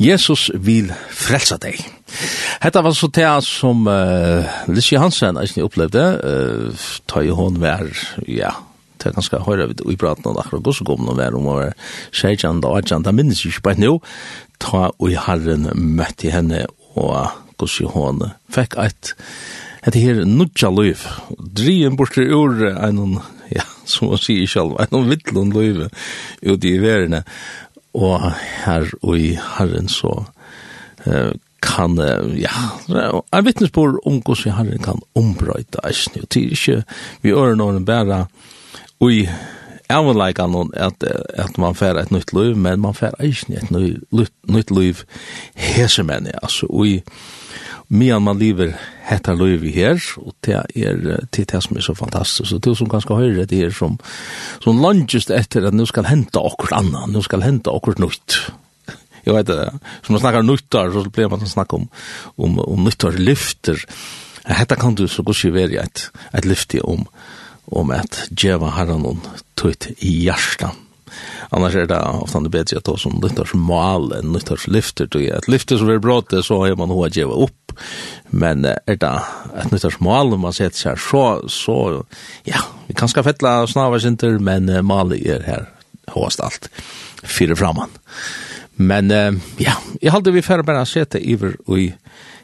Jesus vil frelsa deg. Hetta var så det som uh, Lissi Hansen eisen opplevde, uh, ta i hon vær, ja, det er ganske høyre vidt i praten om akkurat gos og gom noen vær om å være seitjand og atjand, det minnes ikke bare nå, ta og i herren møtte henne og gos i hon fikk eit, hette her nudja løyv, drien bortre ur en, ja, som man sier selv, en vittlund løyv ute i verene, og her og i Herren så uh, kan, ja, er vittnesbord om hvordan Herren kan ombrøyta eisen, og til ikke vi ører noen bare i avleika noen at, at man fer et nytt liv, men man fer eisen et nytt, nytt liv hesemenn, altså, og i Mian man lever hetta liv her, og det er det, er som er så fantastisk. Og det som ganske høyre, det er som, som langest etter at nu skal henta okkur anna nu skal henta okkur nytt. Jeg vet det, som man snakkar nyttar, så blir man snakka om, om, om nyttar lyfter. Hetta kan du så gos i veri et, et om, om at djeva herran hon tøyt i hjertan. Annars er det ofte det bedre at det som lyfter som mal enn lyfter som lyfter. Et lyfter som er bråte, så har man hoa djeva opp men er det et nyttarsmål om man ser seg så, så ja, vi kan skal fettla snavarsinter, men uh, Mali er her håst alt, fire framan. Men uh, ja, jeg halte vi færre bare sete iver og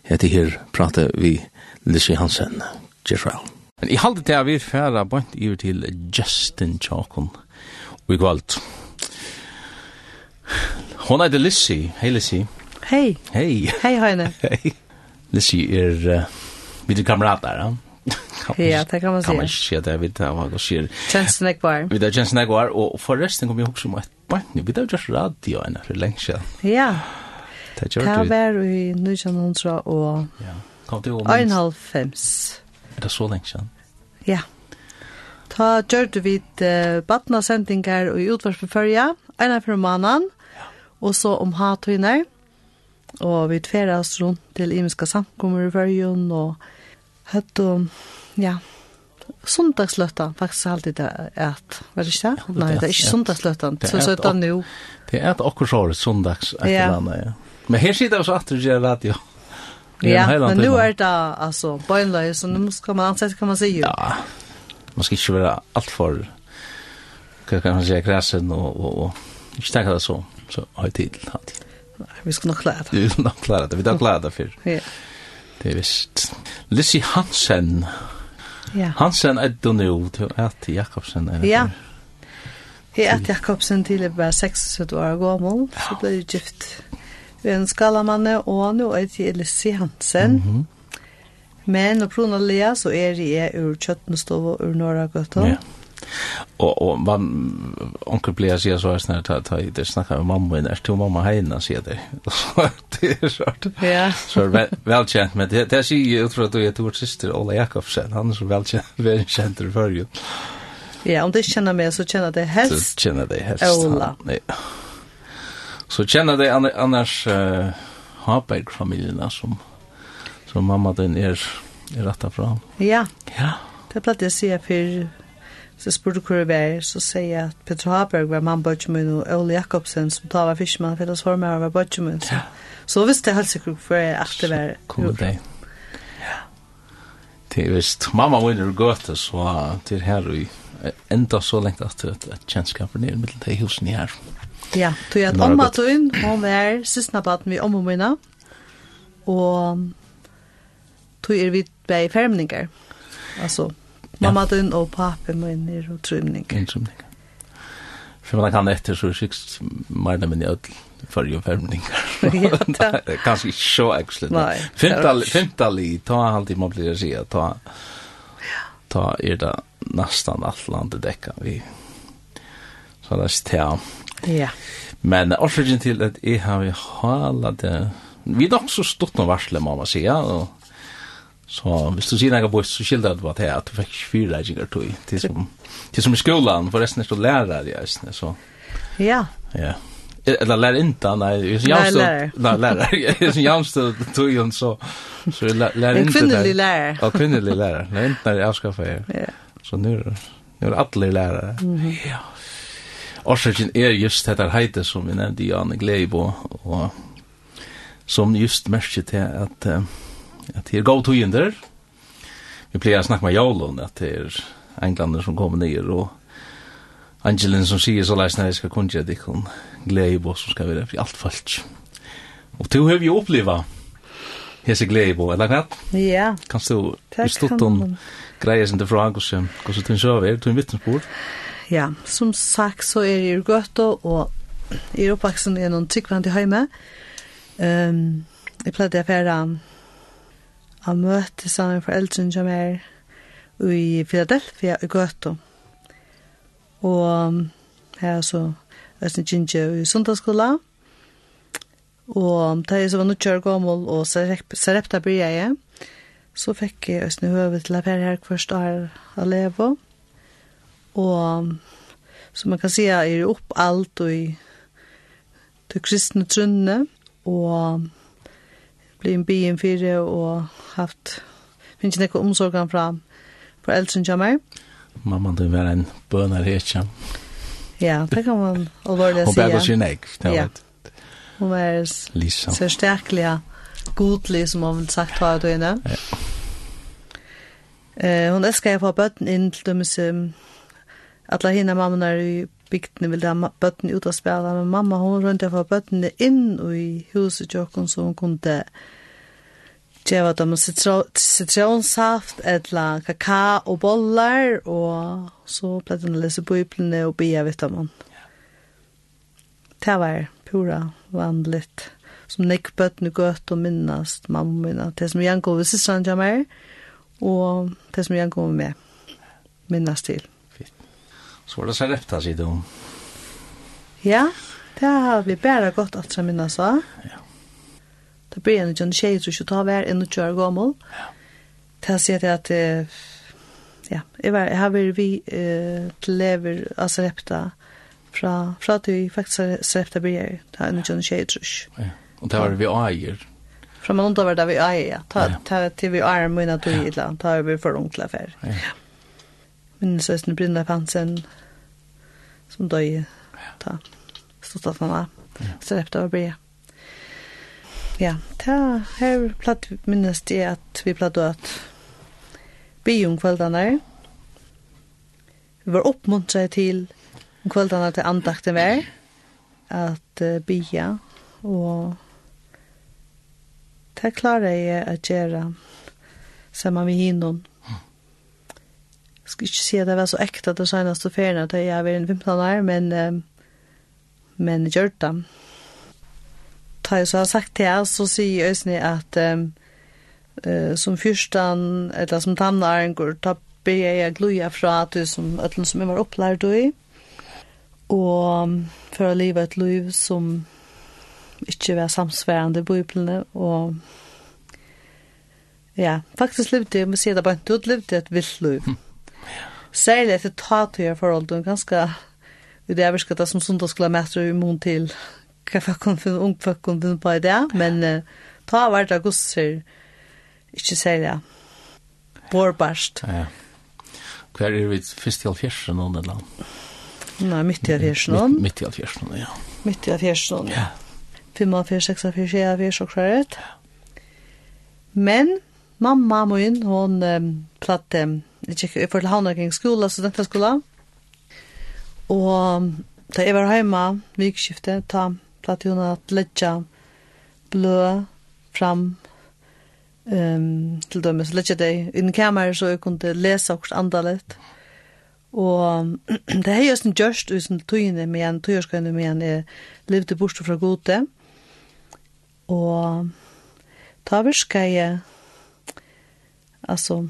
heter her prate vi Lissi Hansen, Gisrael. Men jeg halte til at vi færre bare iver til Justin Chakon og i kvalt. Hon er det Lissi, hei Lissi. Hei. Hei. Hei, Heine. Hei det Lissi er, uh, vi er kamrater, ja. Ja, det kan man si. Kan man si at jeg vet hva det sier. Tjänsten är kvar. Vi tar tjänsten är kvar, og forresten kommer jeg også med et barn. Vi tar just radio enn for lenge siden. Ja. Det var i 1900 og Ja. Kom til ihåg minst? 1,5. Er det så lenge siden? Ja. Ta gjør vi uh, badna sendingar og i utvarsbeførja, ena for mannen, og så om hatøyner. Ja og vi tveras rundt til imiska samkommer i fyrjun, og høtt og, ja, Sundagsløtta, faktisk alltid det er et, var det ikke det? Nei, det er ikke sundagsløtta, så så er det er nå. Det er et akkur akkurat sundags, et eller annet, ja. Men her sitter vi så at du gjør radio. Ja, men nu er det altså bøgnløy, så nu skal man ansette, kan man si jo. Ja, man skal ikke være alt for, hva kan man si, kresen og, og, og ikke tenke det så, så høytidlig, høytidlig. Vi skal nok klare det. Vi skal nok klare det. Vi skal klare det for. Ja. Det er visst. Lissi Hansen. Ja. Hansen er du nå til at Jakobsen. Er ja. Jeg er Jakobsen til jeg var 76 år gammel. Så ble jeg gift ved en skalamanne, og nå er jeg Lissi Hansen. Mm -hmm. Men Lea så er jeg ur Kjøttenstov og ur Norragøtta. Ja. Og och man onkel blir så så snart ta ta det snackar med mamma när till mamma heina ser det. det är svårt. Ja. Så vel känt men det det sier ju ut för du er till vår syster Ola Jakobsen. Han är så väl känd väl känd för ju. Ja, om det kjenner meg så känner det helst. Så det helst. Ola. Nej. Så kjenner det annars uh, Haberg-familjerna som som mamma den är är rätta fram. Ja. Ja. Det platt jag ser för Så jeg spurte hvor jeg var, så sier jeg at Petra Haberg var mann Bøtjemun, og Ole Jakobsen, som tar var fyrstmann, for det var med var Bøtjemun. Så, så visste jeg helt sikkert hvor jeg alltid var. Cool day. Ja. Det er visst, mamma vinner gøte, så det er her og enda så lengt at det er kjennskapen nere mittel til husen her. Ja, tog jeg at omma tog inn, hun var siste baden vi omma mine, og tog er vi bei fermninger. Altså, Mamma din og papi min er og trymning. Ja, trymning. For man kan etter så sikkert meina min i ødel for jo fermningar. Kanskje ikke så ekselig. Fymtali, ta alt i må blir å si, ta, ta er det nesten alt landet dekka vi. Så det er stea. Ja. Men årsøkjen til at jeg har vi hala det, vi er nok så stort noe varsle, må man si, og Så hvis du sier noe bort, så skilder det bare til at du fikk fire reikinger tog. Til som, til som i skolan, for resten er så lærer jeg, så. Ja. Ja. Eller lærer inte, nei. Nei, lærer. Nei, lærer. Jeg som jamstå tog hun, så, så lærer inte. En kvinnelig lærer. Ja, kvinnelig lærer. Lærer inte når jeg avskaffet jeg. Ja. Så nu, nu er alle lærere. Ja. Årsaken er just dette heite som vi nevnte i Anne Gleibo, og som just merker til at... Uh, at det er god tøyender. Vi pleier å snakke med Jolun, at det er englander som kommer ned, og Angelin som sier så leis når jeg skal kunne gjøre det, hun gleder i som skal være i alt fullt. Og du har jo oppleva hese glede i eller hva? Ja. Kan du i stått om greier sin til fra hvordan du så er du en vittnesbord? Ja, som sagt så er jeg i og i oppvaksen er noen tykkvann til høyme. Um, jeg pleide å være Han møtte sammen foreldrene som er i Philadelphia i Gøto. Og her så Østene Ginger i Sundagsskola. Og da jeg så var nødgjør gammel og Sarepta bryr jeg, så fikk jeg Østene Høve til å være her først år å leve. Og så man kan si jeg er opp alt og i det kristne trunne. Og blir en byen fire og haft finnes ikke noen omsorgen fra foreldrene til meg. Mamma, du var en bønner her, Ja, det kan man alvorlig si. Hun bærer sin egg, det ja. vet. Hun var så sterkelig godlig, som hun har sagt hva du inne. Ja. Eh, hon älskar jag få bötten in till dem som alle henne mamma er i bygdene ville ha bøttene ut og spille, men mamma hun rundt for bøttene inn i huset tjokken, så hun kunne gjøre dem sitronsaft, etla kaka og bollar, og så ble hun lese bøyplene og bia vitt om Det var pura vanligt, som nekk bøttene gøtt og minnast mamma minna, det som jeg går ved sistran jammer, og det som jeg går med minnast til. Så var det Sarepta, sier du. Ja, det har vi bare gått alt som minna sa. Ja. Det blir en sånn tjej som ikke tar hver enn å kjøre gammel. Ja. Det har sett at ja, jeg, var, jeg har vært vi uh, til lever av Sarepta fra, fra at vi faktisk Sarepta blir her. det har en sånn John Shea Ja, og det var vi eier. Fra man undrar var det vi eier, ja. Ta, ja. ta, til vi eier mye natur i et eller annet, ta vi for ung til affær. Ja. ja minnesøsene Brynda Pansen, som døg ta stått at han var, så repte av Bria. Ja, ta, her platt minnes det at vi platt at bi om kveldene. Vi var oppmuntret til kveldene til andakten vær, at uh, bya, og det klarer jeg å gjøre sammen med hinnom jag ska inte säga att det var så ekte det seneste ferien at jeg var en vimplanare, men um, men gjør det. Da jeg så har sagt til jeg, så sier jeg også at um, uh, som fyrstan, eller som tannaren går, da ber jeg gloja fra at du som øtlen som jeg var opplært i, og um, for å leve et liv som ikke var samsværende i bøyplene, og ja, faktisk levde jeg, må si det bare, du levde et vilt liv. Mm Særlig etter tatuer er ganske Vi det er det som sundagsklameter i mån til hva folk kan finne, ung folk kan finne på i det, men uh, ta hvert av gusser, ikke særlig, bårbarst. Ja. Hver er vi først til fjersen noen eller annet? Nei, midt i fjersen noen. Midt i fjersen noen, ja. Midt i fjersen noen. Ja. 45, 46, 46, og klar ut. Men mamma min, hun um, platt um, jeg gikk i forhold havna kring skola, studentaskola. Og da jeg var heima, vikskiftet, ta platt hun at ledja blø fram um, til dømes, ledja deg i den kamer så jeg kunne lese hos andalet. Og det er just en gjørst usen tøyene med en, tøyerskøyene med en, jeg levde bort fra gode. Og ta virka jeg, altså,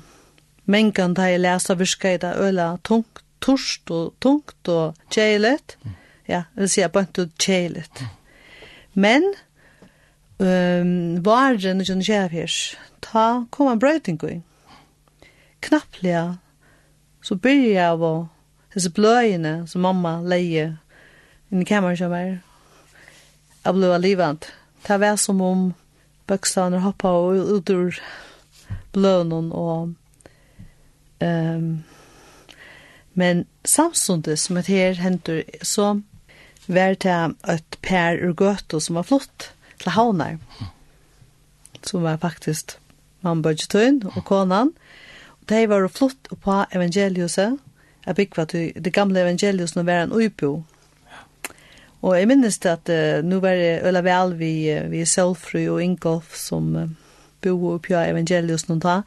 mengan da jeg leser virka i da øla tungt, torst og tungt og kjeilet. Ja, det vil si jeg bønt og kjeilet. Men, um, varen og noe ta kom en brøyting i. Knapplega, så byrja jeg av å disse bløyene som mamma leie inn i kameran som er. av ble livet. Det var som om bøkstaner hoppa og ut ur bløyene og Um, men samstundes som et her hentur, så var det et per ur gøto som var flott til havnar. Som var faktisk man budgetøyn og konan. Og de var flott på evangeliuset. Jeg bygde var til det gamle evangeliuset når var en uipo. Og jeg minnes det at uh, nå var det øla vel vi, vi Selfry og Ingolf som uh, bo oppi av evangeliuset noen da.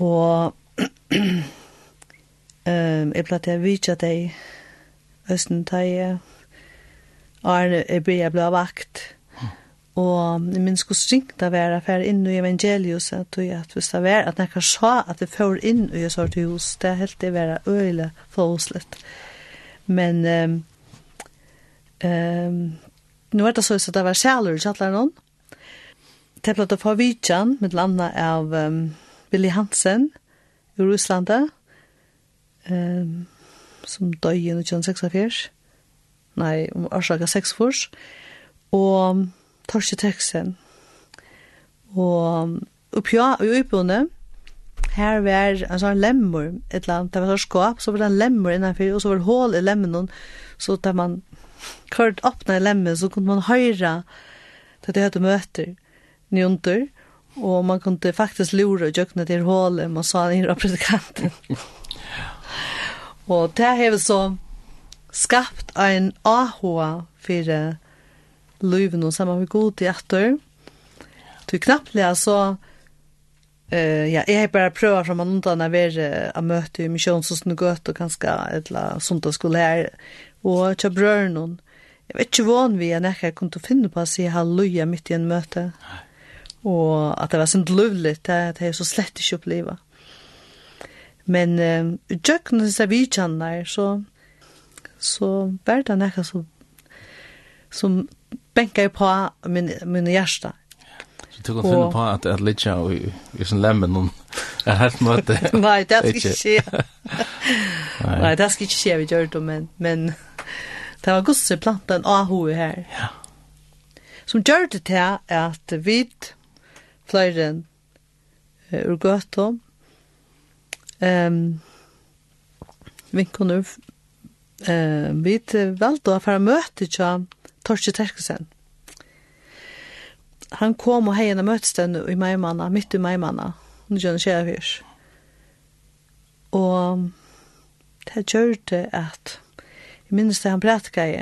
Og Ehm jeg platt jeg vitja deg Østen teg Arne jeg ble jeg ble vakt. Og jeg minns hos ringt av være inn i evangelius at jeg at hvis det var at jeg sa at det får inn i et sort hus det er helt det være øyelig forhåslet men um, um, nu er det så at det var kjæler i kjattler det er platt å få med landa av um, Billy Hansen i Islanda, um, som døg i 1946, nei, om årsaka 6 fors, og Torsi Teksen. Og oppja, i oppjående, her var en sånn lemmer, et eller annet, det var sånn skap, så var det en lemmer innanfor, og så var det hål i lemmen, så da man kørt opp i lemmen, så kunne man høyre til det høyde møter, njunter, Och man kunde faktiskt lura og jökna til hålet man sa den här predikanten. och det har har så skapt en ahoa for löven og samma med god i efter. Du knappt så Eh ja, jag har bara fra från undan när vi har mött i missionshusen och og och ganska eller sånt skulle här och ta brönnen. Jag vet ikke hvordan vi er när jag kunde finna på å si halleluja mitt i en möte og at det var sånn løvligt, det, det er så slett ikke oppleva. Men uh, utjøkken disse vidkjennene, så, så var det nekka som, som benka på min, min hjerte. Så du kan finne på at jeg litt av i, i sånn lemmen om jeg helt møte. Nei, det skal ikke skje. Nei, det skal ikke skje vi gjør det, men, men det var gudse planten av hodet her. Ja. Som gjør det til at vi flere uh, ur gøtta. Um, vinkunner uh, vi valgte å fara møte til Torsi Terkesen. Han kom og hei henne møtestønne i Meimanna, midt i Meimanna, under Jønne Kjærfjørs. Og det gjør det at, jeg minnes det han prætka i,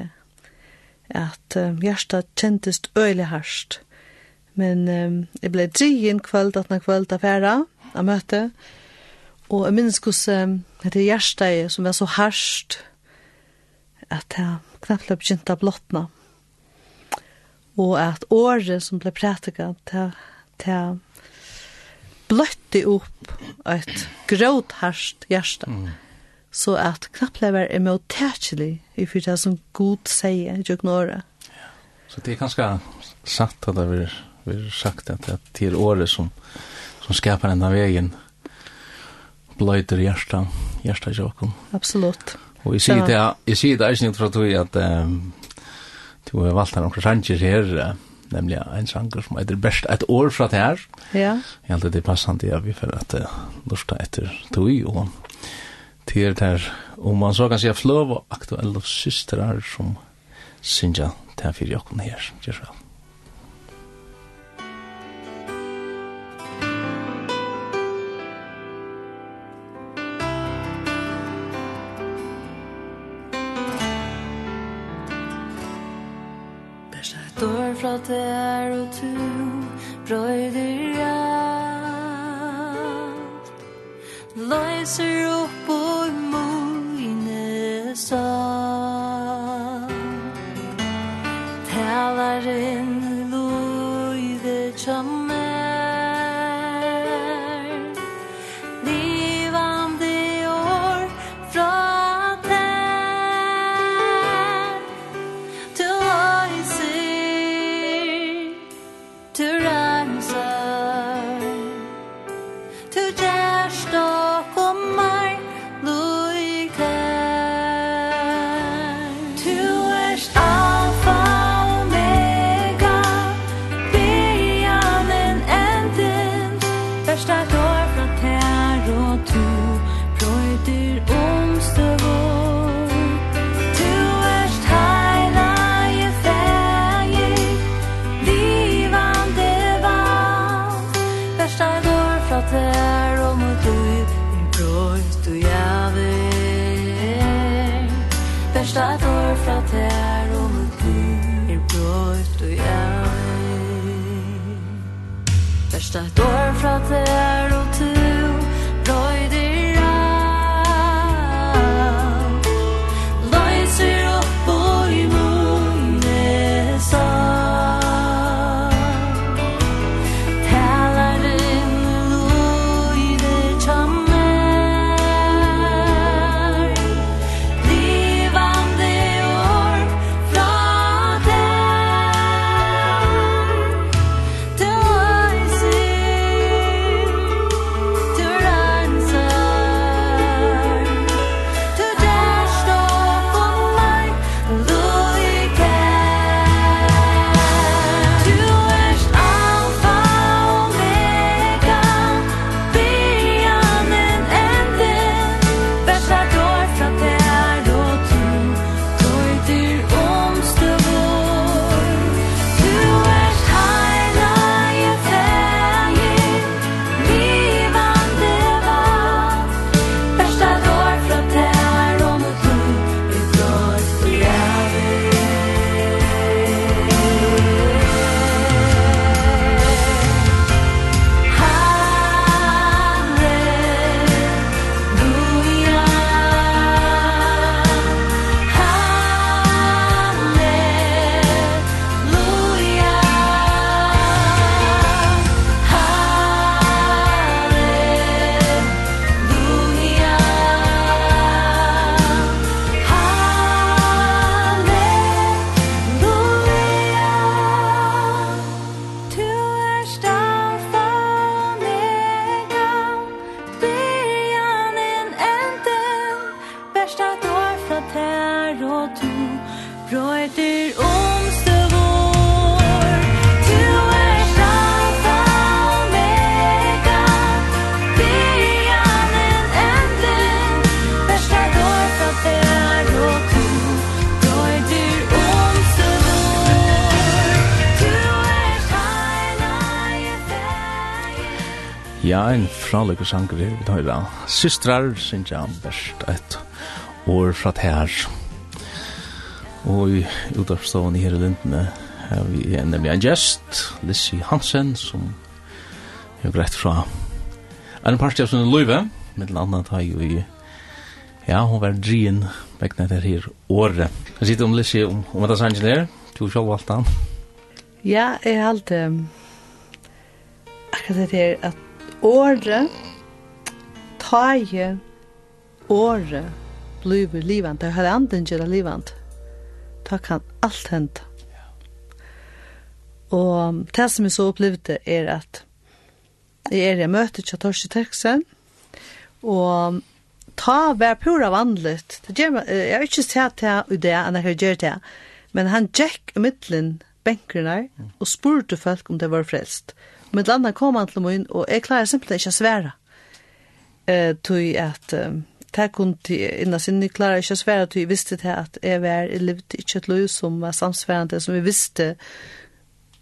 at um, hjertet kjentest øyelig harsht. Men um, jeg ble drien kvöld, at når kvöld er færa, av møte. Og jeg minnes hvordan um, det hjertet som var så harsht, at jeg knapt ble begynt av blottna. Og at året som ble prætiket, til det bløtte opp et gråtharsht hjerte. Mm. Så at knapt ble jeg mottækjelig i fyrir det som god sier, ikke ignore. Ja. Så det er ganske satt at det vi har sagt att det är året som, som skapar den här vägen hjertet hjertet hjärsta tjocken. Absolut. Och jag säger det, jeg sier det är snitt för att vi att um, du har valt några sanger här, nämligen en sanger som heter Best et år fra det här. Ja. Jag antar det är passande att vi för att uh, lusta efter tog og till det här, om man så kan säga flöva aktuella systrar som synja det här fyra jokken her, gjør fra der og tu brøyder alt Leiser opp og mine sa sagt år fra det er ein fralegu sanger her, vi tar i. Systrar, synes jeg, best et år fra her. Og i utavstaven her i Lindene har vi nemlig en gjest, Lissi Hansen, som er greit fra en parti av sin løyve, med landet har jo i Ja, hon var drien vegna der her året. Hva sier om Lissi, om, om Los Angeles? Du sjálf valgt han? Ja, jeg har alltid akkurat det her at Åre, taie, åre, blir livant. Det har anden gjør livant. Da kan alt hente. Og det som jeg så opplevde er at jeg er i møte til Torsi Terksen, og ta vær pura vanligt. Det gjør, meg, jeg har ikke sett det i det, enn jeg gjort det, men han gikk i midtelen benkrene og spurte folk om det var frelst. Mm Men det andre kom han til min, og jeg klarer simpelthen ikke å svære. Eh, tog at um, det kunne innan sin, jeg klarer ikke å svære, tog jeg visste til at jeg var, i livet ikke et liv som var samsværende, som jeg visste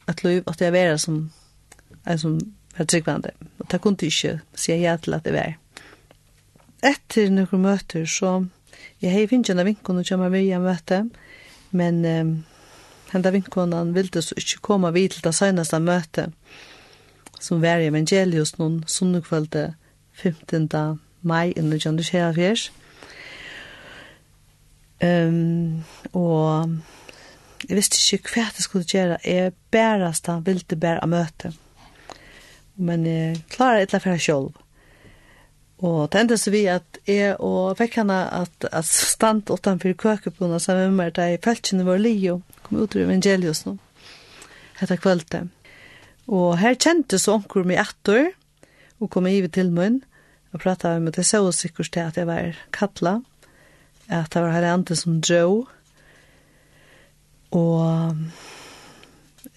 at liv at jeg var som, en som var tryggvande. Og det kunne ikke si ja til at jeg var. Etter noen møter, så jeg har finnet en av vinkene som jeg var i møte, men um, henda vinkonan så ikke komme vid til det seneste møtet som var i evangelius noen sunnekvalde 15. mai i John Dushea Um, og jeg visste ikke hva jeg skulle gjøre. Jeg bærest han ville bære møte. Men jeg klarer et eller annet selv. Og det endte så vi at jeg og fikk henne at, at stand utenfor køkepåene sammen med meg, da jeg følte henne var li og kom ut ur evangelius nå. Hette kveldet. Og her kjente så onkur meg etter, og kom i til munn, og pratet med det så sikkert til at jeg var kattla, at det var her andre som Joe, og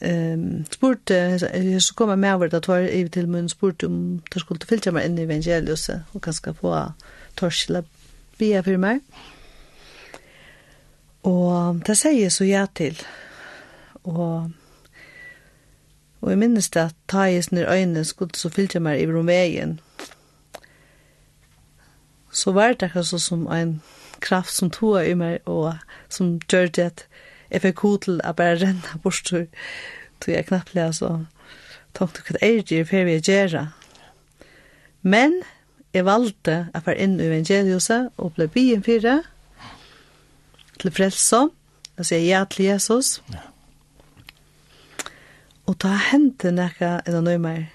um, spurte, jeg så kom jeg med over det, at var i til munn, spurte om det skulle fylte meg inn i evangeliuset, og kanskje få torskjela bia for meg. Og det sier jeg så ja til, og Og jeg minnes det at ta i sinne øyne skulle så fylte meg i romveien. Så var det akkurat så som en kraft som tog i meg, og som gjør det at jeg fikk hod til å bare renne bort, tog jeg knappt det, så tenkte jeg hva er det for vi gjør Men jeg valgte å være inn i evangeliuset og ble byen fire til frelse og sier ja til Jesus. Ja Og ta hente nekka enn nøy meg.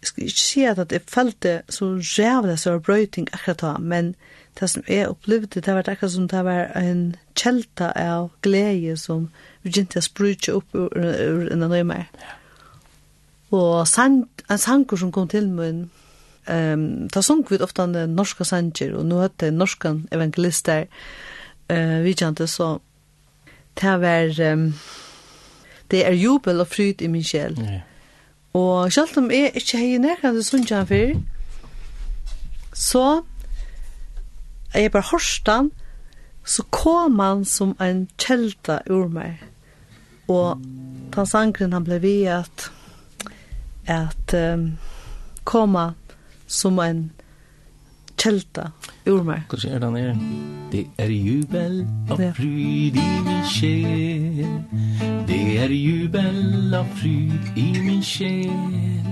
Jeg skal ikke si at jeg følte så rævlig så brøyting akkurat da, men det som jeg opplevde, det var akkurat som det var en kjelta av glede som vi begynte å sprutje opp ur enn nøy meg. Og sang, en sanger som kom til min, um, ta sang vi ofta norska sanger, og nå hette norskan evangelister, uh, vi kjente så, det var... Um, det er jubel og fryd i min sjel. Ja. Og selv om jeg ikke har nærkende sunnkjøren før, så er jeg bare hårstan, så kom han som en kjelta ur meg. Og den sangren han ble ved at, at um, koma som en kjelta ur meg. Hvordan er det nere? Det er jubel og fryd i min sjel. Det är jubel og fryd i min sjel.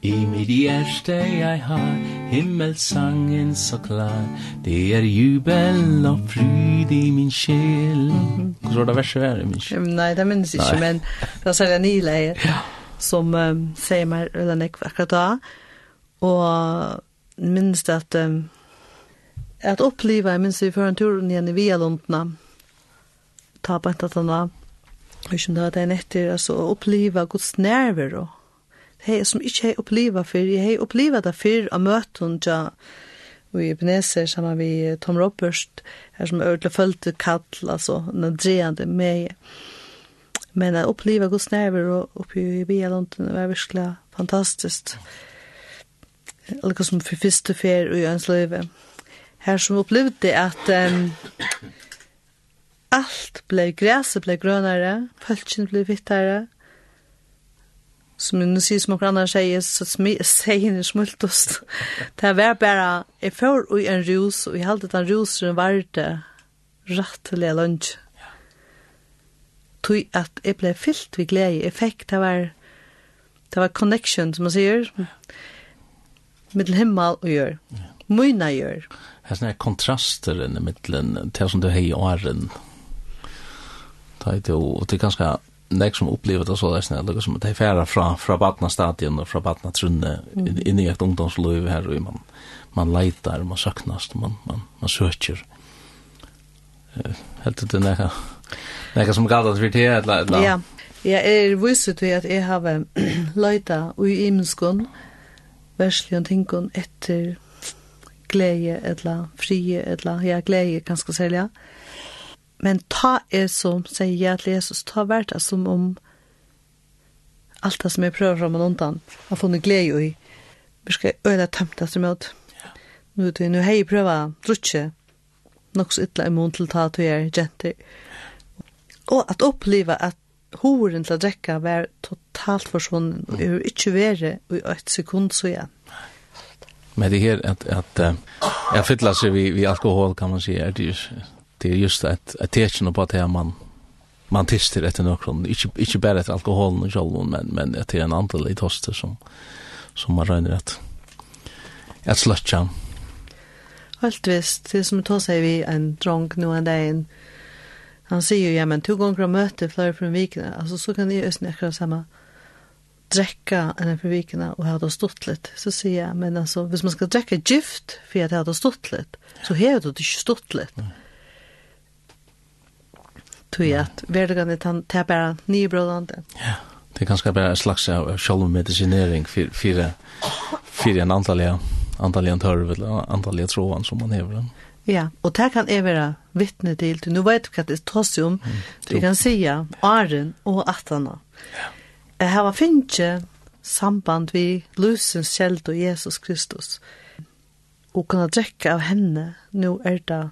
I mitt hjerte jeg har himmelsangen så klar. Det er jubel og fryd i min själ Hur var det verset her i min själ? Nei, det minns inte, men det är sälja nyläger som um, sier meg eller nek akkurat da. Og minnes det at um, at uppleva, jeg minnes vi før en tur igjen i Vialundna ta på en tatt han Jeg kjenner at det er nettir, altså, å oppliva Guds nerver, og hei, som ikke jeg oppleva før, jeg har oppleva det før av møten, ja, og i Ebenezer, sammen vi Tom Roberts, her som ødelig følte kall, altså, nødreande med, men å uppleva Guds nerver, og oppi i Bialonden, var virkelig fantastisk, eller som for første fer i ønsløyve, her som opplevde at, um, allt ble, græset ble grønere, pølsen ble vittare, Som nu sier som noen andre sier, så sier ni smultost. Det var bara, jeg får i en rus, og jeg halte den rusen var det rett til jeg lunsj. Tog at jeg ble fyllt ved glede. Jeg fikk, det var, det var connection, som man sier, mittel himmel og gjør. Myna gjør. Det er sånne kontraster i mittelen, til som du har i åren. Ja det, og det er ganske nek som opplever det så det er som at det er færa fra, fra badna stadion og fra badna trunne mm. inn i et ungdomsliv her og man, man leitar, man saknast, man, man, man søker helt ut det nekka nekka som galt at vi til et Ja, jeg er viset til at jeg har leita i imenskon verslion tinkon etter glede, etla, frie, etla, ja, glede, ganske særlig, Men ta er som sier at Jesus, ta vært det som om alt det som jeg prøver fram og undan, har funnet glede i. Vi skal øyne tømt det som jeg. Nu vet vi, nu hei prøva drutje, nok så ytla i til ta til vi er jenter. Og at oppleva at horen til å drekka var totalt forsvunnen, og jeg har ikke vært i et sekund så igjen. Men det her, at, at, at, at, at, vi, vi at, at, at, at, at, det at, det är just att att tecken på att man man testar efter någon inte inte bara efter alkoholen och själva men men att det är en annan i toster som som man rör rätt att slutcha Helt visst, det som tar sig vi en drunk nu en dag. Han sier ju, ja men två gånger om möte flera från vikene, alltså så kan jeg ju ösna akkurat samma drekka en från vikene och ha det stått litt, så sier jag, men alltså, hvis man ska drekka gift för att har det stått litt, så har det ikke stått litt. Mm tog at verdigane tar bare nye brådande. Ja, det er ganske bare en slags av sjálfmedicinering fyrir fyrir en antalliga antalliga törv eller antalliga tråan som man hever. Ja, og det kan jeg være vittne til. Nå vet du hva det tas om. Vi kan sija Aren og Atana. Ja. Her var finnkje samband vi lusens kjeld og Jesus Kristus. Og kunne drekke av henne. Nå er det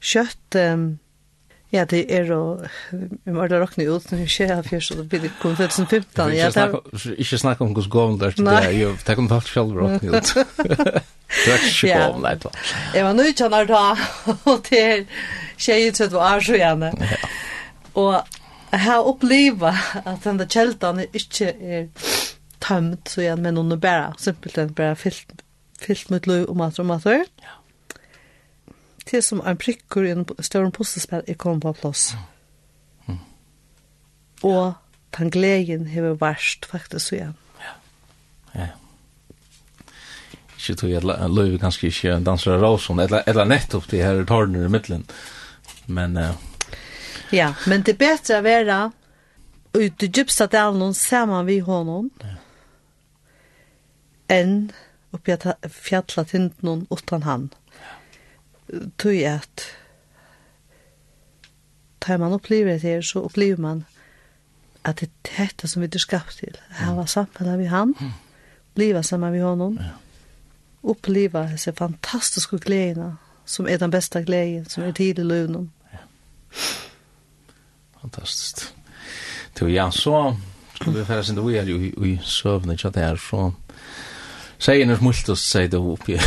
kjøtt um, Ja, det er jo, vi må da råkne ut, når vi skjer av fyrst, og det blir kom 2015. Ja, det er... Ikke snakk om hos gåven der, det er jo, det kan folk selv råkne ut. Det er ikke gåven der, da. Jeg var nødt til å da, og det er tjej ut å være så gjerne. Og jeg har opplivet at den der er ikke er tømt, så gjerne, men hun er bare, simpelthen bare fyllt, fyllt mot lov og mat og mat og mat. Ja det til som en prikker i en større puslespel er kommet på plass. Mm. Og den gleden har vært faktisk igjen. Ja. Ja. Ikke tog jeg løyve ganske ikke danser av Råsson, eller eller nettopp de her tårnene i midtelen. Men... Uh, ja, men det er bedre å være ute i gypsa delen sammen vi honom ja. enn oppi at fjalla tinten utan han. Ja tog at tar man opplever det her, så opplever man at det er dette som vi er skapt til. Her var samfunnet vi han, bliva sammen med honom, ja. Uppleva dessa fantastiska glädjerna som är den bästa glädjen som är tid i løvnen. Ja. Fantastiskt. Till ja, så skulle vi färdas inte vi är ju i sövnet så där så Tjejernas multus säger det upp i,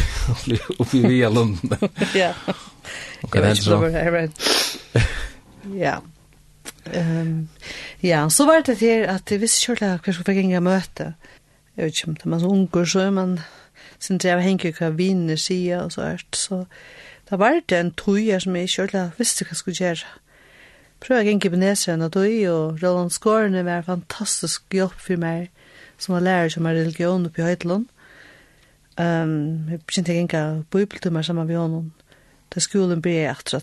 upp i via Lund. ja. Och det är så. Ja. Ehm ja, så var det här att det visst körde jag kanske fick inga möte. Jag vet inte om det var så unger så men sen drev Henke kvar vinner sia och så art så det var det en toja som jag körde visste vad skulle göra. Prøv jeg gikk i Benesien og tog, og Roland Skårene var fantastisk jobb for meg, som var lærer som er religion oppe i Høytlund. Um, jeg kjente jeg ikke bibeltummer sammen med honom. Til skolen ble jeg etter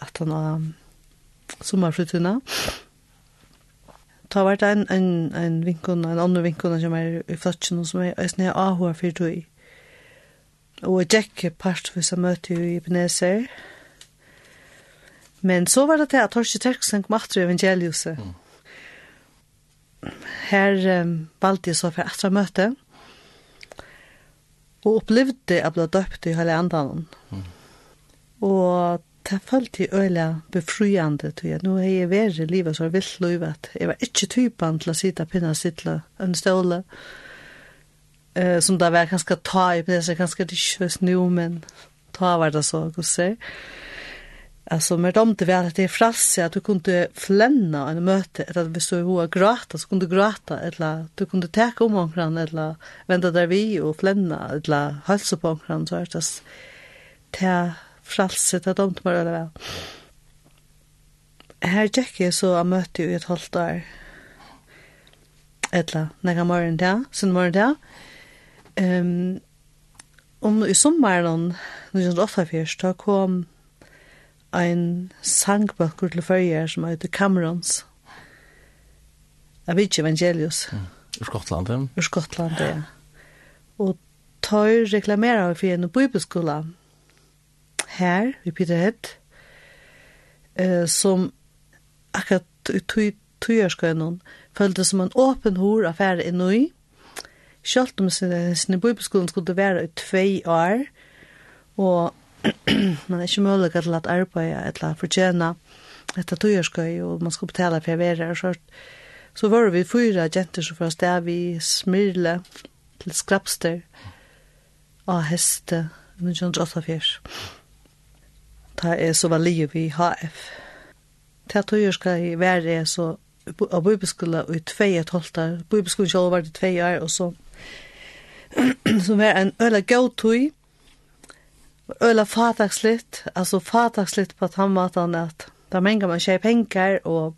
att han var sommerfruttuna. Ta vart en, en, en vinkon, en annan vinkon som er i flatsen, som er i sned ahua for tog. Og jeg gikk part for seg møte i Ebenezer. Men så var det det at Torsi Terksen kom etter evangeliuset. Mm. Her um, valgte jeg så for etter møtet. Mm og opplevde at ble døpt i hele andan. Mm. Og det følte jeg øyla befriande, tror jeg. Nå har jeg vært i livet så vilt livet at jeg var ikke typen til å sitte pinna sittla en ståle. Uh, som det var ganske ta i, men det er ganske ikke hvis nå, men ta var det så, hva sier. Alltså med dem det var att det är frasse att du kunde flänna en möte eller att vi så hoa gråta så kunde gråta eller du kunde täcka om omkran eller vända där vi och flänna eller hälsa på omkran så att det fralse til dem inte meg eller vel. Her tjekk jeg så jeg møtte i et halvt år etla, nekka morgen til, sin morgen til. Um, om i sommaren, når jeg ofte fyrst, da kom ein sangbøkker til førjer som heter Camerons. Jeg vet ikke evangelius. Mm. Ur Skottland, ja. Ur Skottland, ja. Og tøy reklamerar for en bibelskola her i Peterhead eh, som akkurat i tøyerskønnen følte som en åpen hår affære i nøy. Selv om sine, sine bibelskolen skulle være i tvei år, og man er ikke mulig til at arbeide eller fortjene etter tøyerskøy, og man skal betale for å være her. Så, så var vi fyra jenter som var sted vi Smyrle til Skrapster av Heste, 1984. Ta er så var liv i HF. Ta tøyerskøy være så av bibelskola i tvei et holdt der. Bibelskolen selv var det tvei år, og så, så var en øyla gautøy, Øla fatagslitt, altså fatagslitt på tannmatan at da menga man tjei penger, og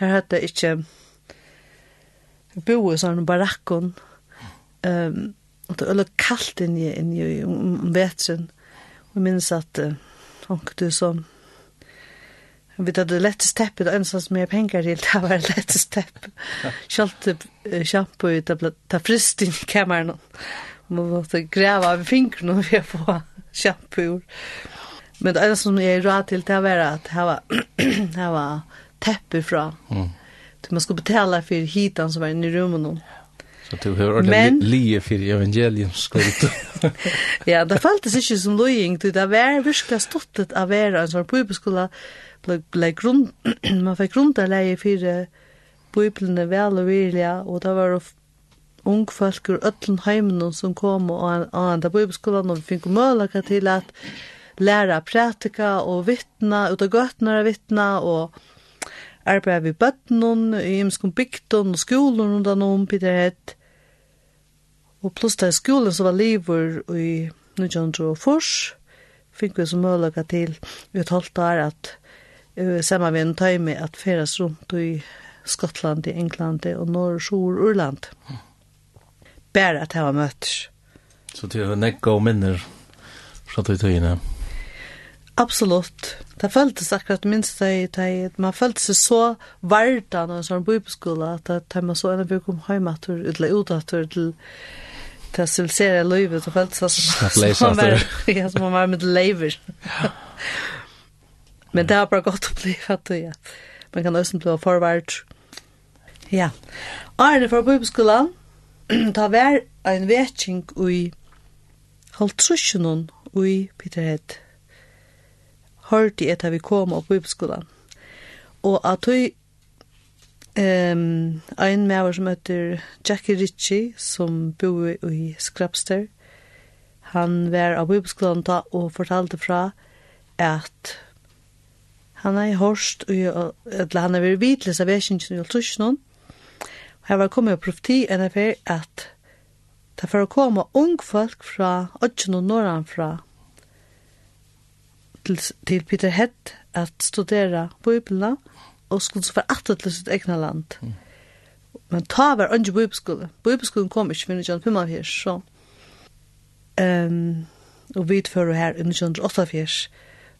her hade inte bo i sånne barakkon, um, og det er øyla kaldt i inni i um, vetsen, og minns at uh, du som Vi hade lätt steppet og eneste med pengar till det var lätt stepp. Schalt shampoo ut, ta frist i kameran, man måste gräva av fingrene vi har på shampoo. Men det som jag råd till det var att det var, här var teppe ifrån. Mm. Man skulle betala för hitan som var inne i rummen. Så du hör ordentligt lie för evangelium skuld. ja, det faltes ikke som løying, det var virkelig ståttet av være en sånn bibelskola, ble grunn, man fikk grunnt av leie for biblene vel og virlige, og det var ung folk ur öllum heimen som kom og an på bibelskolan og vi fikk mølaka til at læra prætika og vittna, ut av gøtnar vittna og arbeid vi bøttnun, i imskom bygden og skolen og den om Peter Hett. Og pluss til skolen som var livur i 1904, fikk vi som mølaka til vi et der at uh, saman vi en tøyme at feras rundt i Skottland, i England og Norr-Sjur-Urland. Mm bare at jeg var møtter. Så det var nekk og minner fra tog tøyene? Absolutt. Det føltes akkurat minst det i Man følte seg så vardan av en sånn bibelskola at det man så enn vi kom heimatur eller utatur til til å civilisere livet. og følte seg som man var, ja, som man var med leiver. Men det har bare gått å bli fatt ja. Man kan også bli forvart. Ja. Arne fra bibelskolan ta var ein vetching ui haltrusjonon ui Peterhead. Hørte jeg til vi kom opp på bibelskolen. Og at ui um, ein mever som heter Jackie Ritchie, som bor i Skrapster, han var av bibelskolan da og fortalte fra at han er hørst, eller han er vært vidt, leser vekkingen i haltrusjonon, Her var kommet og profeti enn jeg fer at det for å komme ung folk fra Øtjen og Norran fra til, til Peter Hett at studera Bibelen og skulle så være til sitt egna land. Mm. Men ta var ikke Bibelskole. Bibelskolen kom ikke for 1955, så um, og vi utfører her i 1988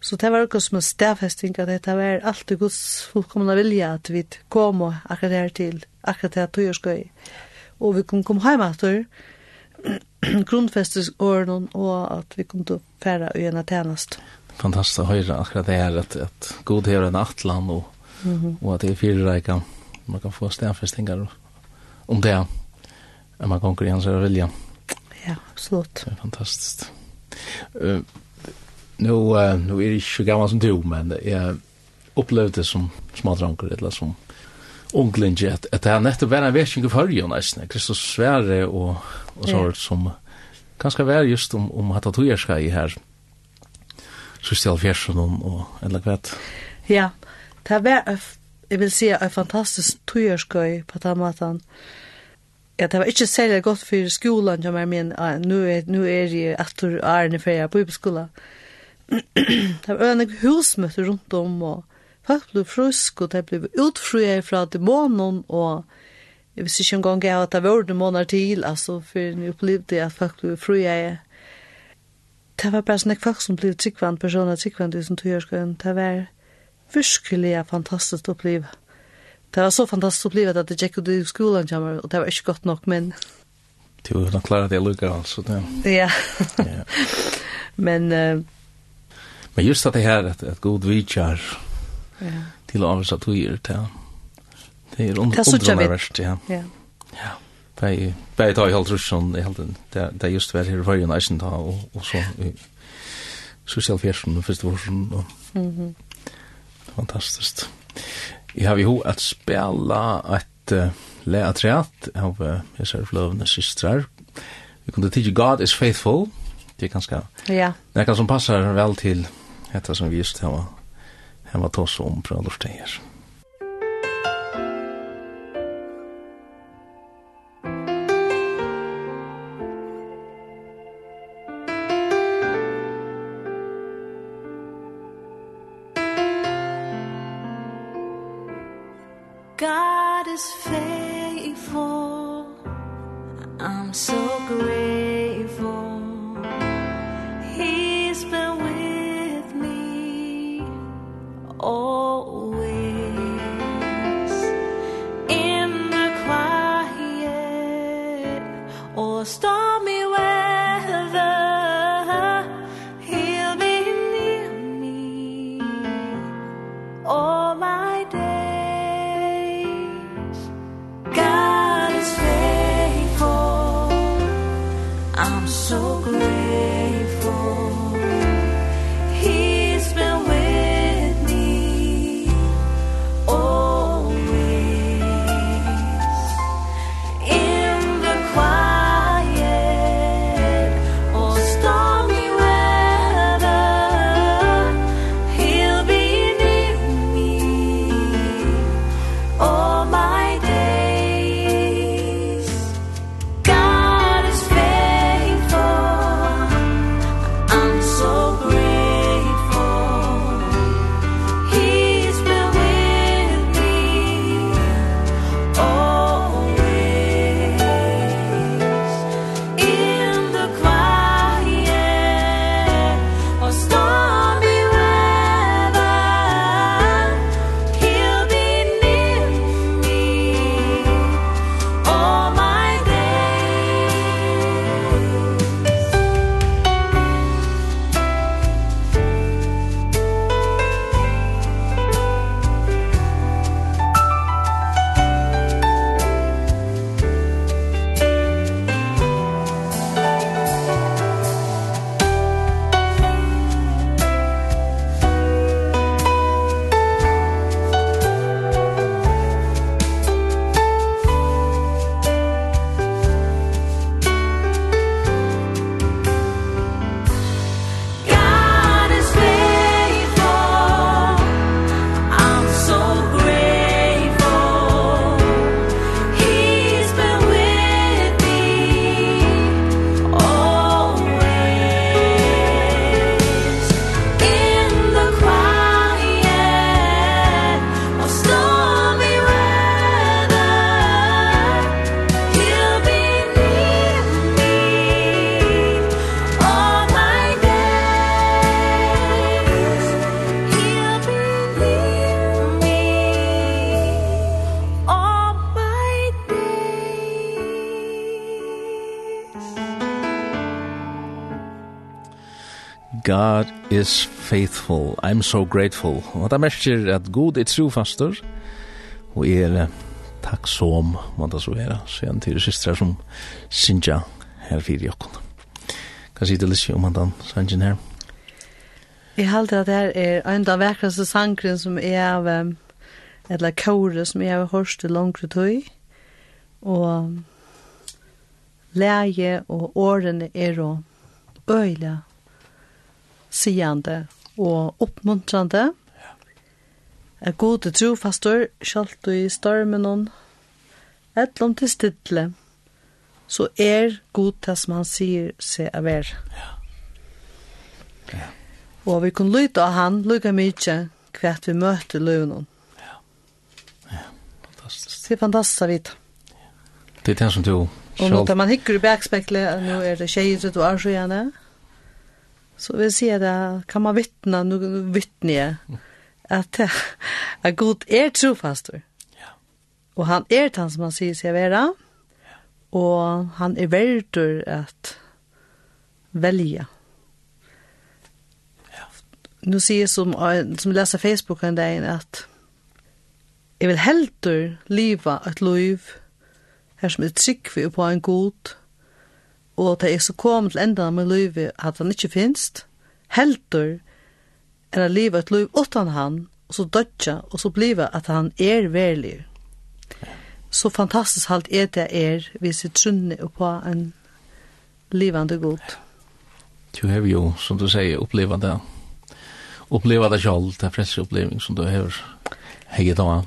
Så det var också som en stedfesting at det var alltid Guds fullkomna vilja at vi kom og akkurat her til, akkurat her tog og skøy. Og vi kom, kom hem etter grunnfestes årene og at vi kom till färra och gärna tjänast. Fantastiskt att höra akkurat det her at, at god är en attlan og, mm -hmm. och att det är fyra man kan få stävhästningar om det om man konkurrerar vilja. Ja, absolutt. Det er fantastiskt. Uh, Nu, uh, nu är det inte så gammal som du, men jag upplevde det som smadranker eller som unglinje, jet att det här nettopp var en värsning för ju nästan. Kristus Sverige och, och sånt som ganska väl just om, om att du är i här. Så ställt fjärsen och eller vet Ja, det var, jag vill säga, en fantastisk tujärskaj på den ja, det var ikke særlig godt for skolen, som jeg mener, nu er, nu er jeg etter årene før jeg er på skolen det var en husmøte rundt om, og folk ble frusk, og det ble utfrøye fra dæmonen, og jeg visste ikke engang jeg at det var dæmoner til, altså, for jeg opplevde at folk ble frøye. Det var bare sånn folk som ble tryggvann, personer tryggvann, tusen togjørskøen, det var virkelig fantastisk å oppleve. Det var så fantastisk å oppleve at det gikk ut i skolen, og det var ikke godt nok, men... Det var nok klart at jeg lukker, altså. Det. Ja. ja. men... Uh, Men just at det her, at, at god vidjar ja. till avsa tog ja. Det det er un, är verst, ja. Ja. Ja. Bei bei ta helt russon helt det det er just var här förra nästan ta og, og så i social fashion första våren och mhm fantastiskt. Jeg har ju hur att spela et uh, läaträtt av uh, jag ser flövna systrar. Vi kunne tidigt God is faithful. Det er ganske, Ja. Det kan som passar vel til Hetta som vi just hava hava tås om fra lortet her. is faithful, I'm so grateful. Og det merker at god er trofastor, og er takksom, må det så være, så er han til systra som Sinja her fyrir jokken. Hva sier du Lissi om han den sangen her? Jeg halte at det er en av vekraste sangren som er av, eller kåret som er av hørste langre tøy, og leie og årene er og øyla sigande og oppmuntrande. Er god tro fastor, skjalt du i stormen hon, etlom til stidle, så er god det som han sier seg av er. Ja. Ja. Og vi kunne lytte av han, lykke mye, hvert vi møter løvnen. Ja. Ja, fantastisk. Det er fantastisk, Ja. Det er det som du Og når man hikker i bakspeklet, nå er det tjejer du er så gjerne. Så vi ser det, kan man vittna, nu vittne jeg, at, at god er trofastor. Ja. Og han er han som han sier seg være, ja. og han er verdur at velja. Ja. Nu sier jeg som, som leser Facebook en dag, at jeg vil heldur liva et liv her som er trygg på en god, og det er så kom til enda med livet at han ikke finst, helter er at livet et liv utan han, og så dødja, og så bliva at han er verlig. Så fantastisk halt er det er, hvis vi trunner på en livande god. Du har jo, som du sier, oppleva det. Oppleva det selv, det er fleste oppleving som du har hegget av.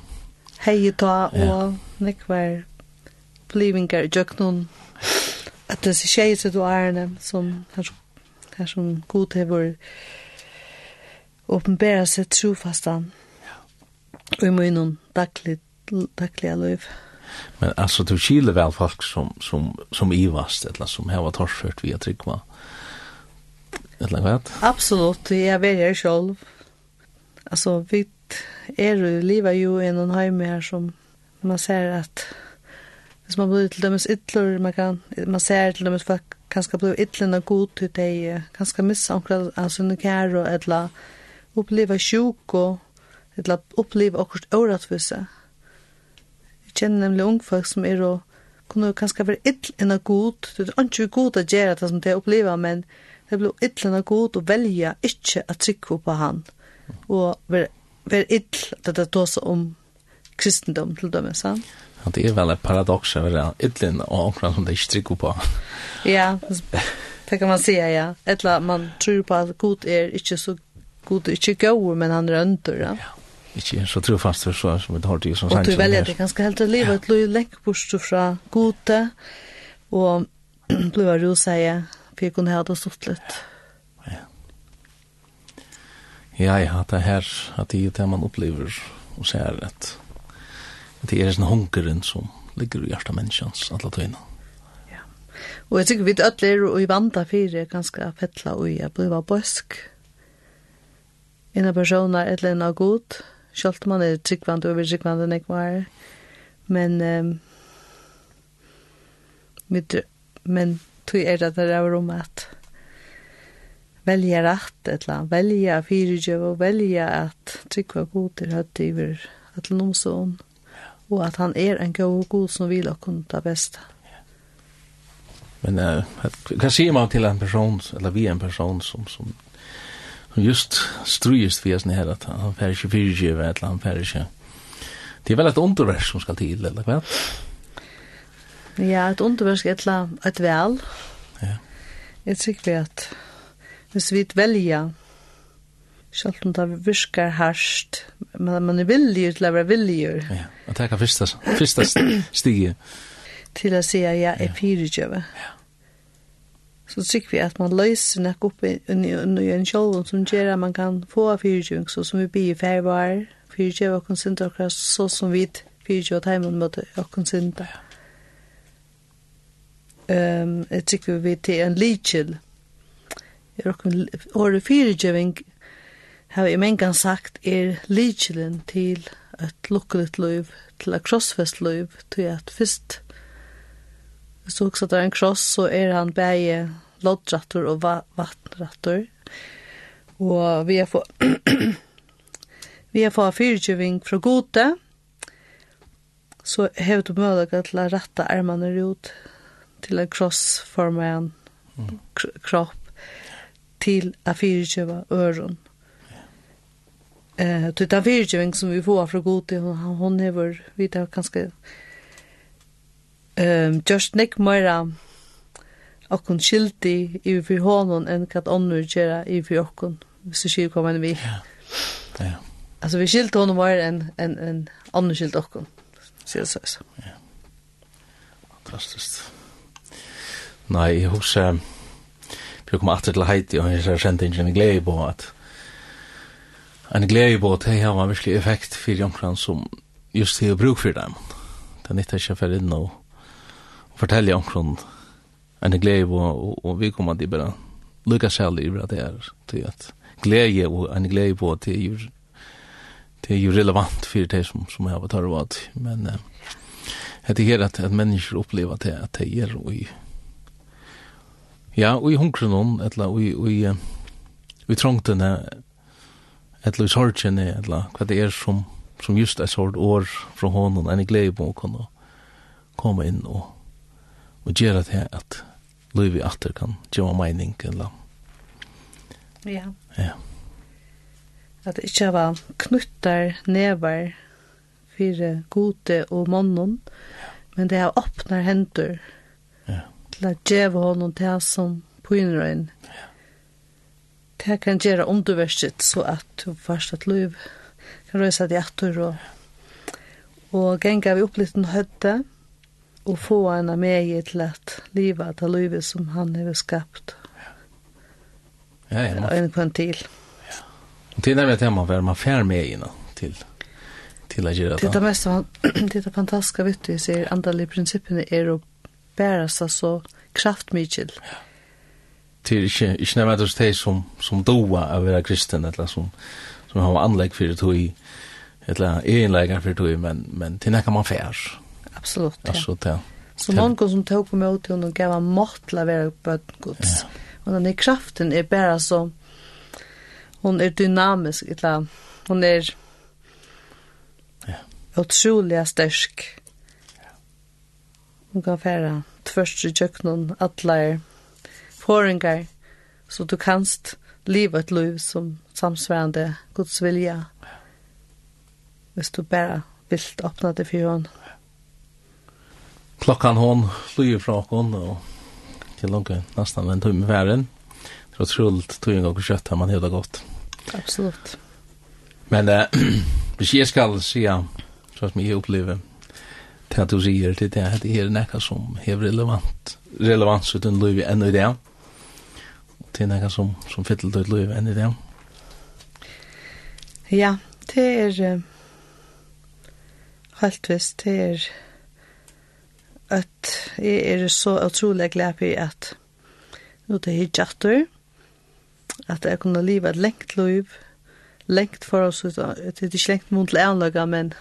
Hegget av, og nekvar opplevingar i jøknun at det er tjejer til årene som her, her som god til vår åpenbæra seg trofastan og i munnen daglig, daglig liv. Men altså, du kile vel folk som, som, som ivast, eller som har vært torsført via tryggva. Eller hva? Absolutt, jeg er her sjolv. Altså, vi er jo livet jo i noen en heim her som man ser at Hvis man blir til dømes ytler, man, kan, man ser til dømes folk kanskje blir ytlerne god til deg, kanskje missa omkring av sinne kære, eller oppleva sjuk og eller oppleva akkurat åretvise. Jeg kjenner nemlig ungfolk som er og kunne kanskje være ytlerne god, det er ikke god å gjøre det som det oppleva, men det blir ytlerne god å velge ikke å trykke på han, og være, være ytl, det er det om kristendom til dømes, sant? Ja, det er vel et paradox av det ytlen og omkring som det ikke trykker på. ja, det kan man säga, ja. Etla man tror på at god er ikke så god, ikke god, men han rønter, ja. ja ikke så trofast for så som vi har det som sagt. Og du velger det ganske helt til livet, et løy lenk bort fra gode, og du har jo sier, for jeg kunne ha det stått litt. Ja. Ja, det er her, at det er det man opplever, og ser at det er sånn hunkeren som ligger i hjertet menneskens alle tøyene. Ja. Og jeg tykker vi alle er og i vanda fire ganske fettla og jeg blir bøsk. En Inna personer et eller annet god, selv om man er tryggvand over tryggvand enn jeg var. Men, um, mit, men tog er det der er om at velja rett et eller annet. velja fyrirgjøv og velja at tryggva god er høtt iver at noen sånn og at han er en god god som vil og kunne ta besta. Men uh, hva sier man til en person, eller vi en person som, som, som just strujist via sånne her, at han fer ikke fyrtjøve, eller han fer ikke... Det er vel et underverk som skal til, eller hva? Ja, et underverk er et vel. Ja. Jeg tror ikke at hvis vi velger Sjalt om det virkar harsht, men man er villig til å være villig. Ja, og det er første, første stiget. til å si at jeg er fyrirgjøve. Ja. Så tykker vi at man løser nok opp i i, i en kjolven som gjør at man kan få fyrirgjøving, så som vi blir i færvar, fyrirgjøve og konsinter akkurat så som vi fyrirgjøve og teimen møte og konsinter. Ja. Um, jeg tykker vi til en lidkjell. Jeg råkker året fyrirgjøving, har jeg mengan sagt er lykjelen til et lukkeligt liv, til et krossfest liv, til at først hvis du også tar en kross, så er han bare loddrattor og va vattrattor. Og vi har fått... vi har fått fyrtjøving fra gode, så har du mulighet til å rette armene ut til en krossformen mm. kropp til a fyrtjøve øren. Eh, det där virgeving som vi får från god till hon hon har vi där kanske ehm just nick mera och kon skilti i för honom en kat annor göra i för och kon så skil kommer vi. Ja. Ja. Alltså vi skilte honom var en en en annor skilt och kon. Så så så. Ja. Fantastiskt. Nei, jeg husker, vi kom alltid til Heidi, og jeg kjente ikke en glede på at en glädje på att det har en verklig effekt för jonkran som just det bruk för dem. Det är inte att för in och, och fortälla jonkran en glädje på och, och vi kommer att bara lycka själv i det är till att glädje och en glädje på att det är ju det är ju relevant för det som som jag har tagit vad men det är att att människor upplever det att det är och i ja och i hungren eller och i och i vi trångte eller sorgen är eller vad det är som som just ett sort år från honom en glädje på att kunna komma in och och göra det att Louis åter kan göra mening eller ja ja at det ikke var knuttar nevar for gode og månen, men det er åpner hendur ja. til at djeva honom til som pynrøyn. Ja det kan gjøre underverset så at du først at liv kan røysa deg etter og, og genga vi opp litt en høtte og få henne med i til at livet av livet som han har skapt. Ja, ja, man... en på en til. Ja. og til det vet jeg man hva man fær med i til til å gjøre det det er mest det er fantastiska vet du jeg ser andalige prinsippene er å bære seg så kraftmykjel ja det er ikke, ikke nevnt hos de som, som doa av å være kristen, eller som, som har anlegg for tog, eller egenleger for tog, men, men til nekka man fær. Absolut. ja. Altså, ja. Så någon som tog på mig henne og gav han mått til å være bødgods. Ja. Men den kraften är bara så, hon är dynamisk, eller hon är ja. utrolig stersk. Hon kan fære tvørst i köknen, atleir, forringar, så du kanst leva ett liv som samsvarande Guds vilja. Hvis du bara vill öppna det för hon. Klokkan hon flyger från hon och till långt nästan en tumme världen. Det var trullt tog en gang kött har man hela godt. Absolut. Men eh, hvis jeg skal si, så som jeg opplever, til at du sier til det, at det er nekka som er relevant, relevans uten liv enn i det til noe som, som fyller til liv enn i det. Ja, det er uh, helt visst, det er at jeg er så utrolig glad for at nå det er hijjatter, at jeg kunne leve et lengt liv, lengt for oss, det er ikke lengt mot til anlaget, men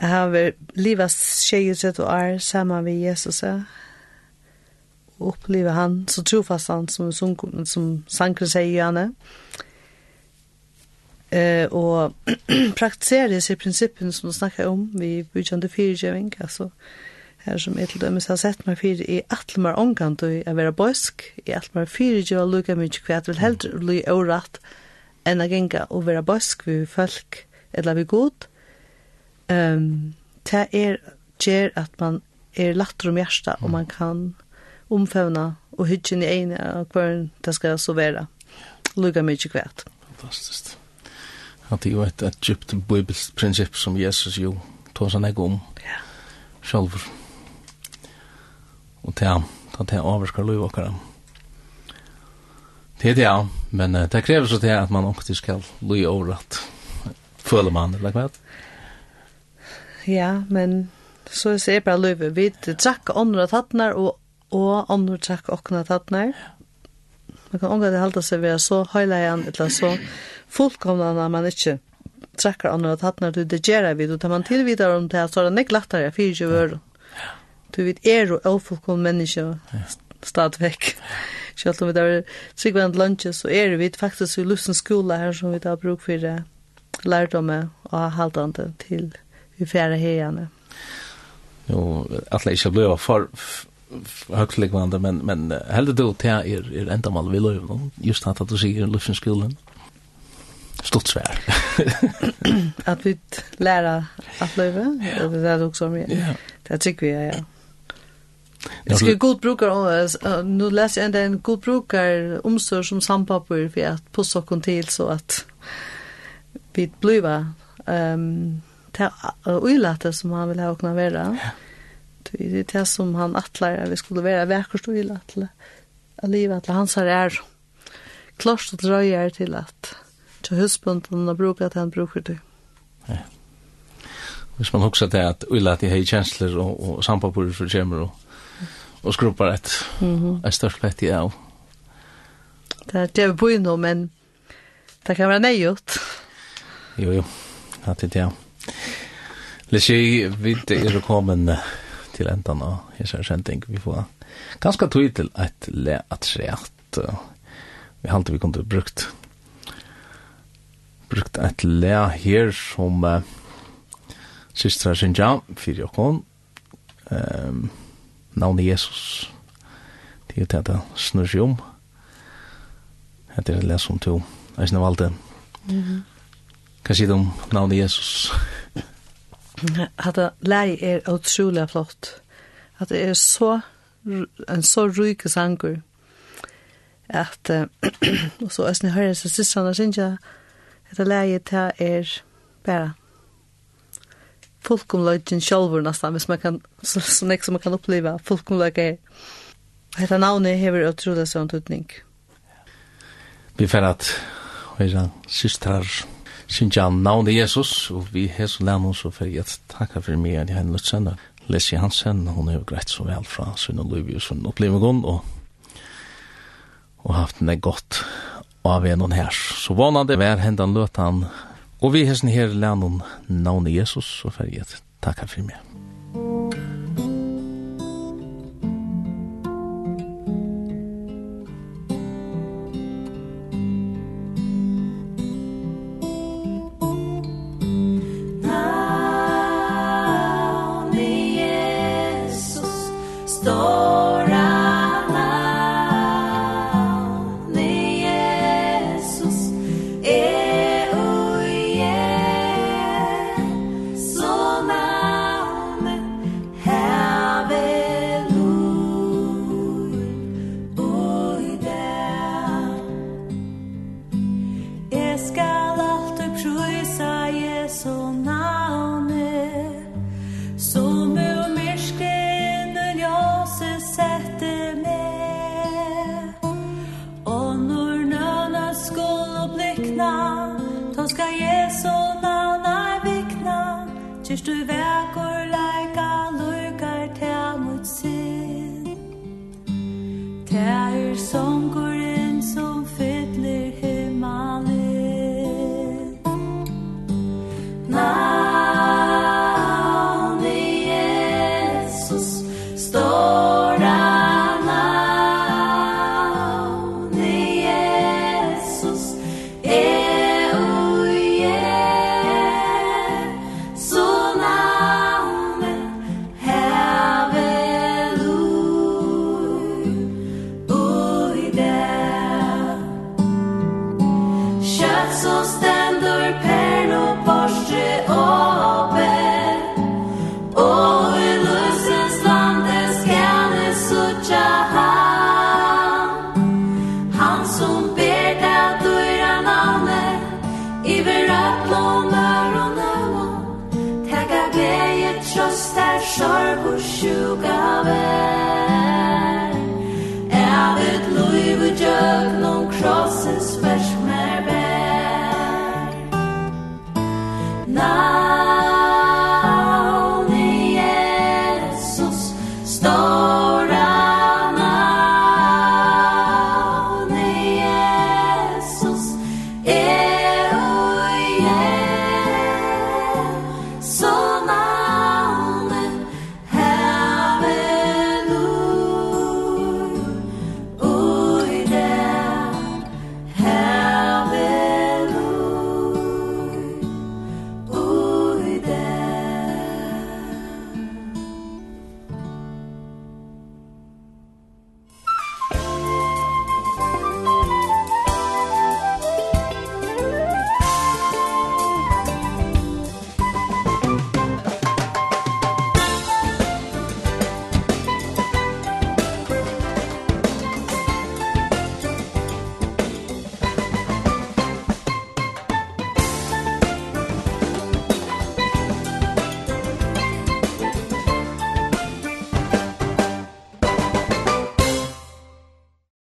jeg har livet tjejutret og er sammen med Jesus, og oppleve han så trofast han som, som, som Sankre sier han eh, och praktisera de principen som du snackar om vi byggjende fyrirgjøving alltså här som ett til har sett mig för i atlemar omgång då att vara bosk i atlemar fyrirgjøva lukka mycket kvart vill helt bli orätt än att gänga och vara bosk vi folk eller vi god um, det er ger att man är latter om hjertet og man kan omfevna og hyggjen i ene av hver det skal så være. Lugga mye kvært. Fantastisk. At det er jo et, et djupt bibelsk prinsipp som Jesus jo tar seg nek om. Ja. Sjálfur. Og til ham, til han avvarskar lov okkar. Det er det, ja. Men uh, det krever så til at man også skal lov overratt. Føler man, eller hva? Ja, men så ser jeg bare lov. Vi trakk åndre tattnar og og andre takk åkna tattner. Man kan omgå det halda seg vera så høyleian, eller så fullkomna når man ikke trekker andre tattner, du det gjør vi, du tar man tilvidar om det så er det nek lattare, jeg fyrir ikke vör. Du vet, er og ofullkom menneske stadvekk. Selv om vi tar tryggvand lunsje, så er vi faktisk i lusen skola her som vi tar bruk for det lærdomme og halvdande til vi fjerde heierne. Jo, at det ikke blir for högtliggande men men hellre då till er er enda mal vill ju just att du ser luftskullen stort svär att vi lära att leva det är också mer det tycker vi, ja. Jag skulle god brukar nu läser jag en god brukar omsorg som sampapur för att pussa kon till så att vi bliva ehm ta och som han vill ha och kunna vara. Ja. Det er det som han attlar at vi skulle være verkar stå i attla. Att livet til hans her er klart og drøyer til at til husbunden och bruka att han bruker det. Ja. Hvis man husker det at ulla at de har kjensler og, og sampapurer for kommer og, og skrupper et, mm -hmm. et størst pett i av. Det er det vi bor nå, men det kan være nøyot. Jo, jo. Det er det, ja. Lissi, vi er kommet til endan av hessar sending. Vi får ganske tog til et le at sreat. Vi halte vi kunne brukt brukt et le her som uh, systra Sinja, fyrir okon. Um, Navnet Jesus. Det er jo det snurr seg om. Det er et le som to. Jeg synes det var alt det. Hva sier du om navnet Jesus? Hatta lei er utrolig flott. At det er så en så ryk sangur. At og så æsni høyrir så sistan synja at lei ta er bara folkomløgjen sjálfur næstan, hvis man kan, så, så nek som man kan oppleva Er. Hetta navnet hever utrolig sånn tutning. Vi fer at høyra sistrar synsja navnet Jesus, og vi har så lærne oss, og for jeg takker for meg at jeg har lyst til Leslie Hansen, hun har jo greit så vel fra sin og Løyvi og sin opplevelse, og, og haft en godt av en og her. Så vanande vær hendan løtan, og vi har sånn her lærne navnet Jesus, og for jeg takker for meg.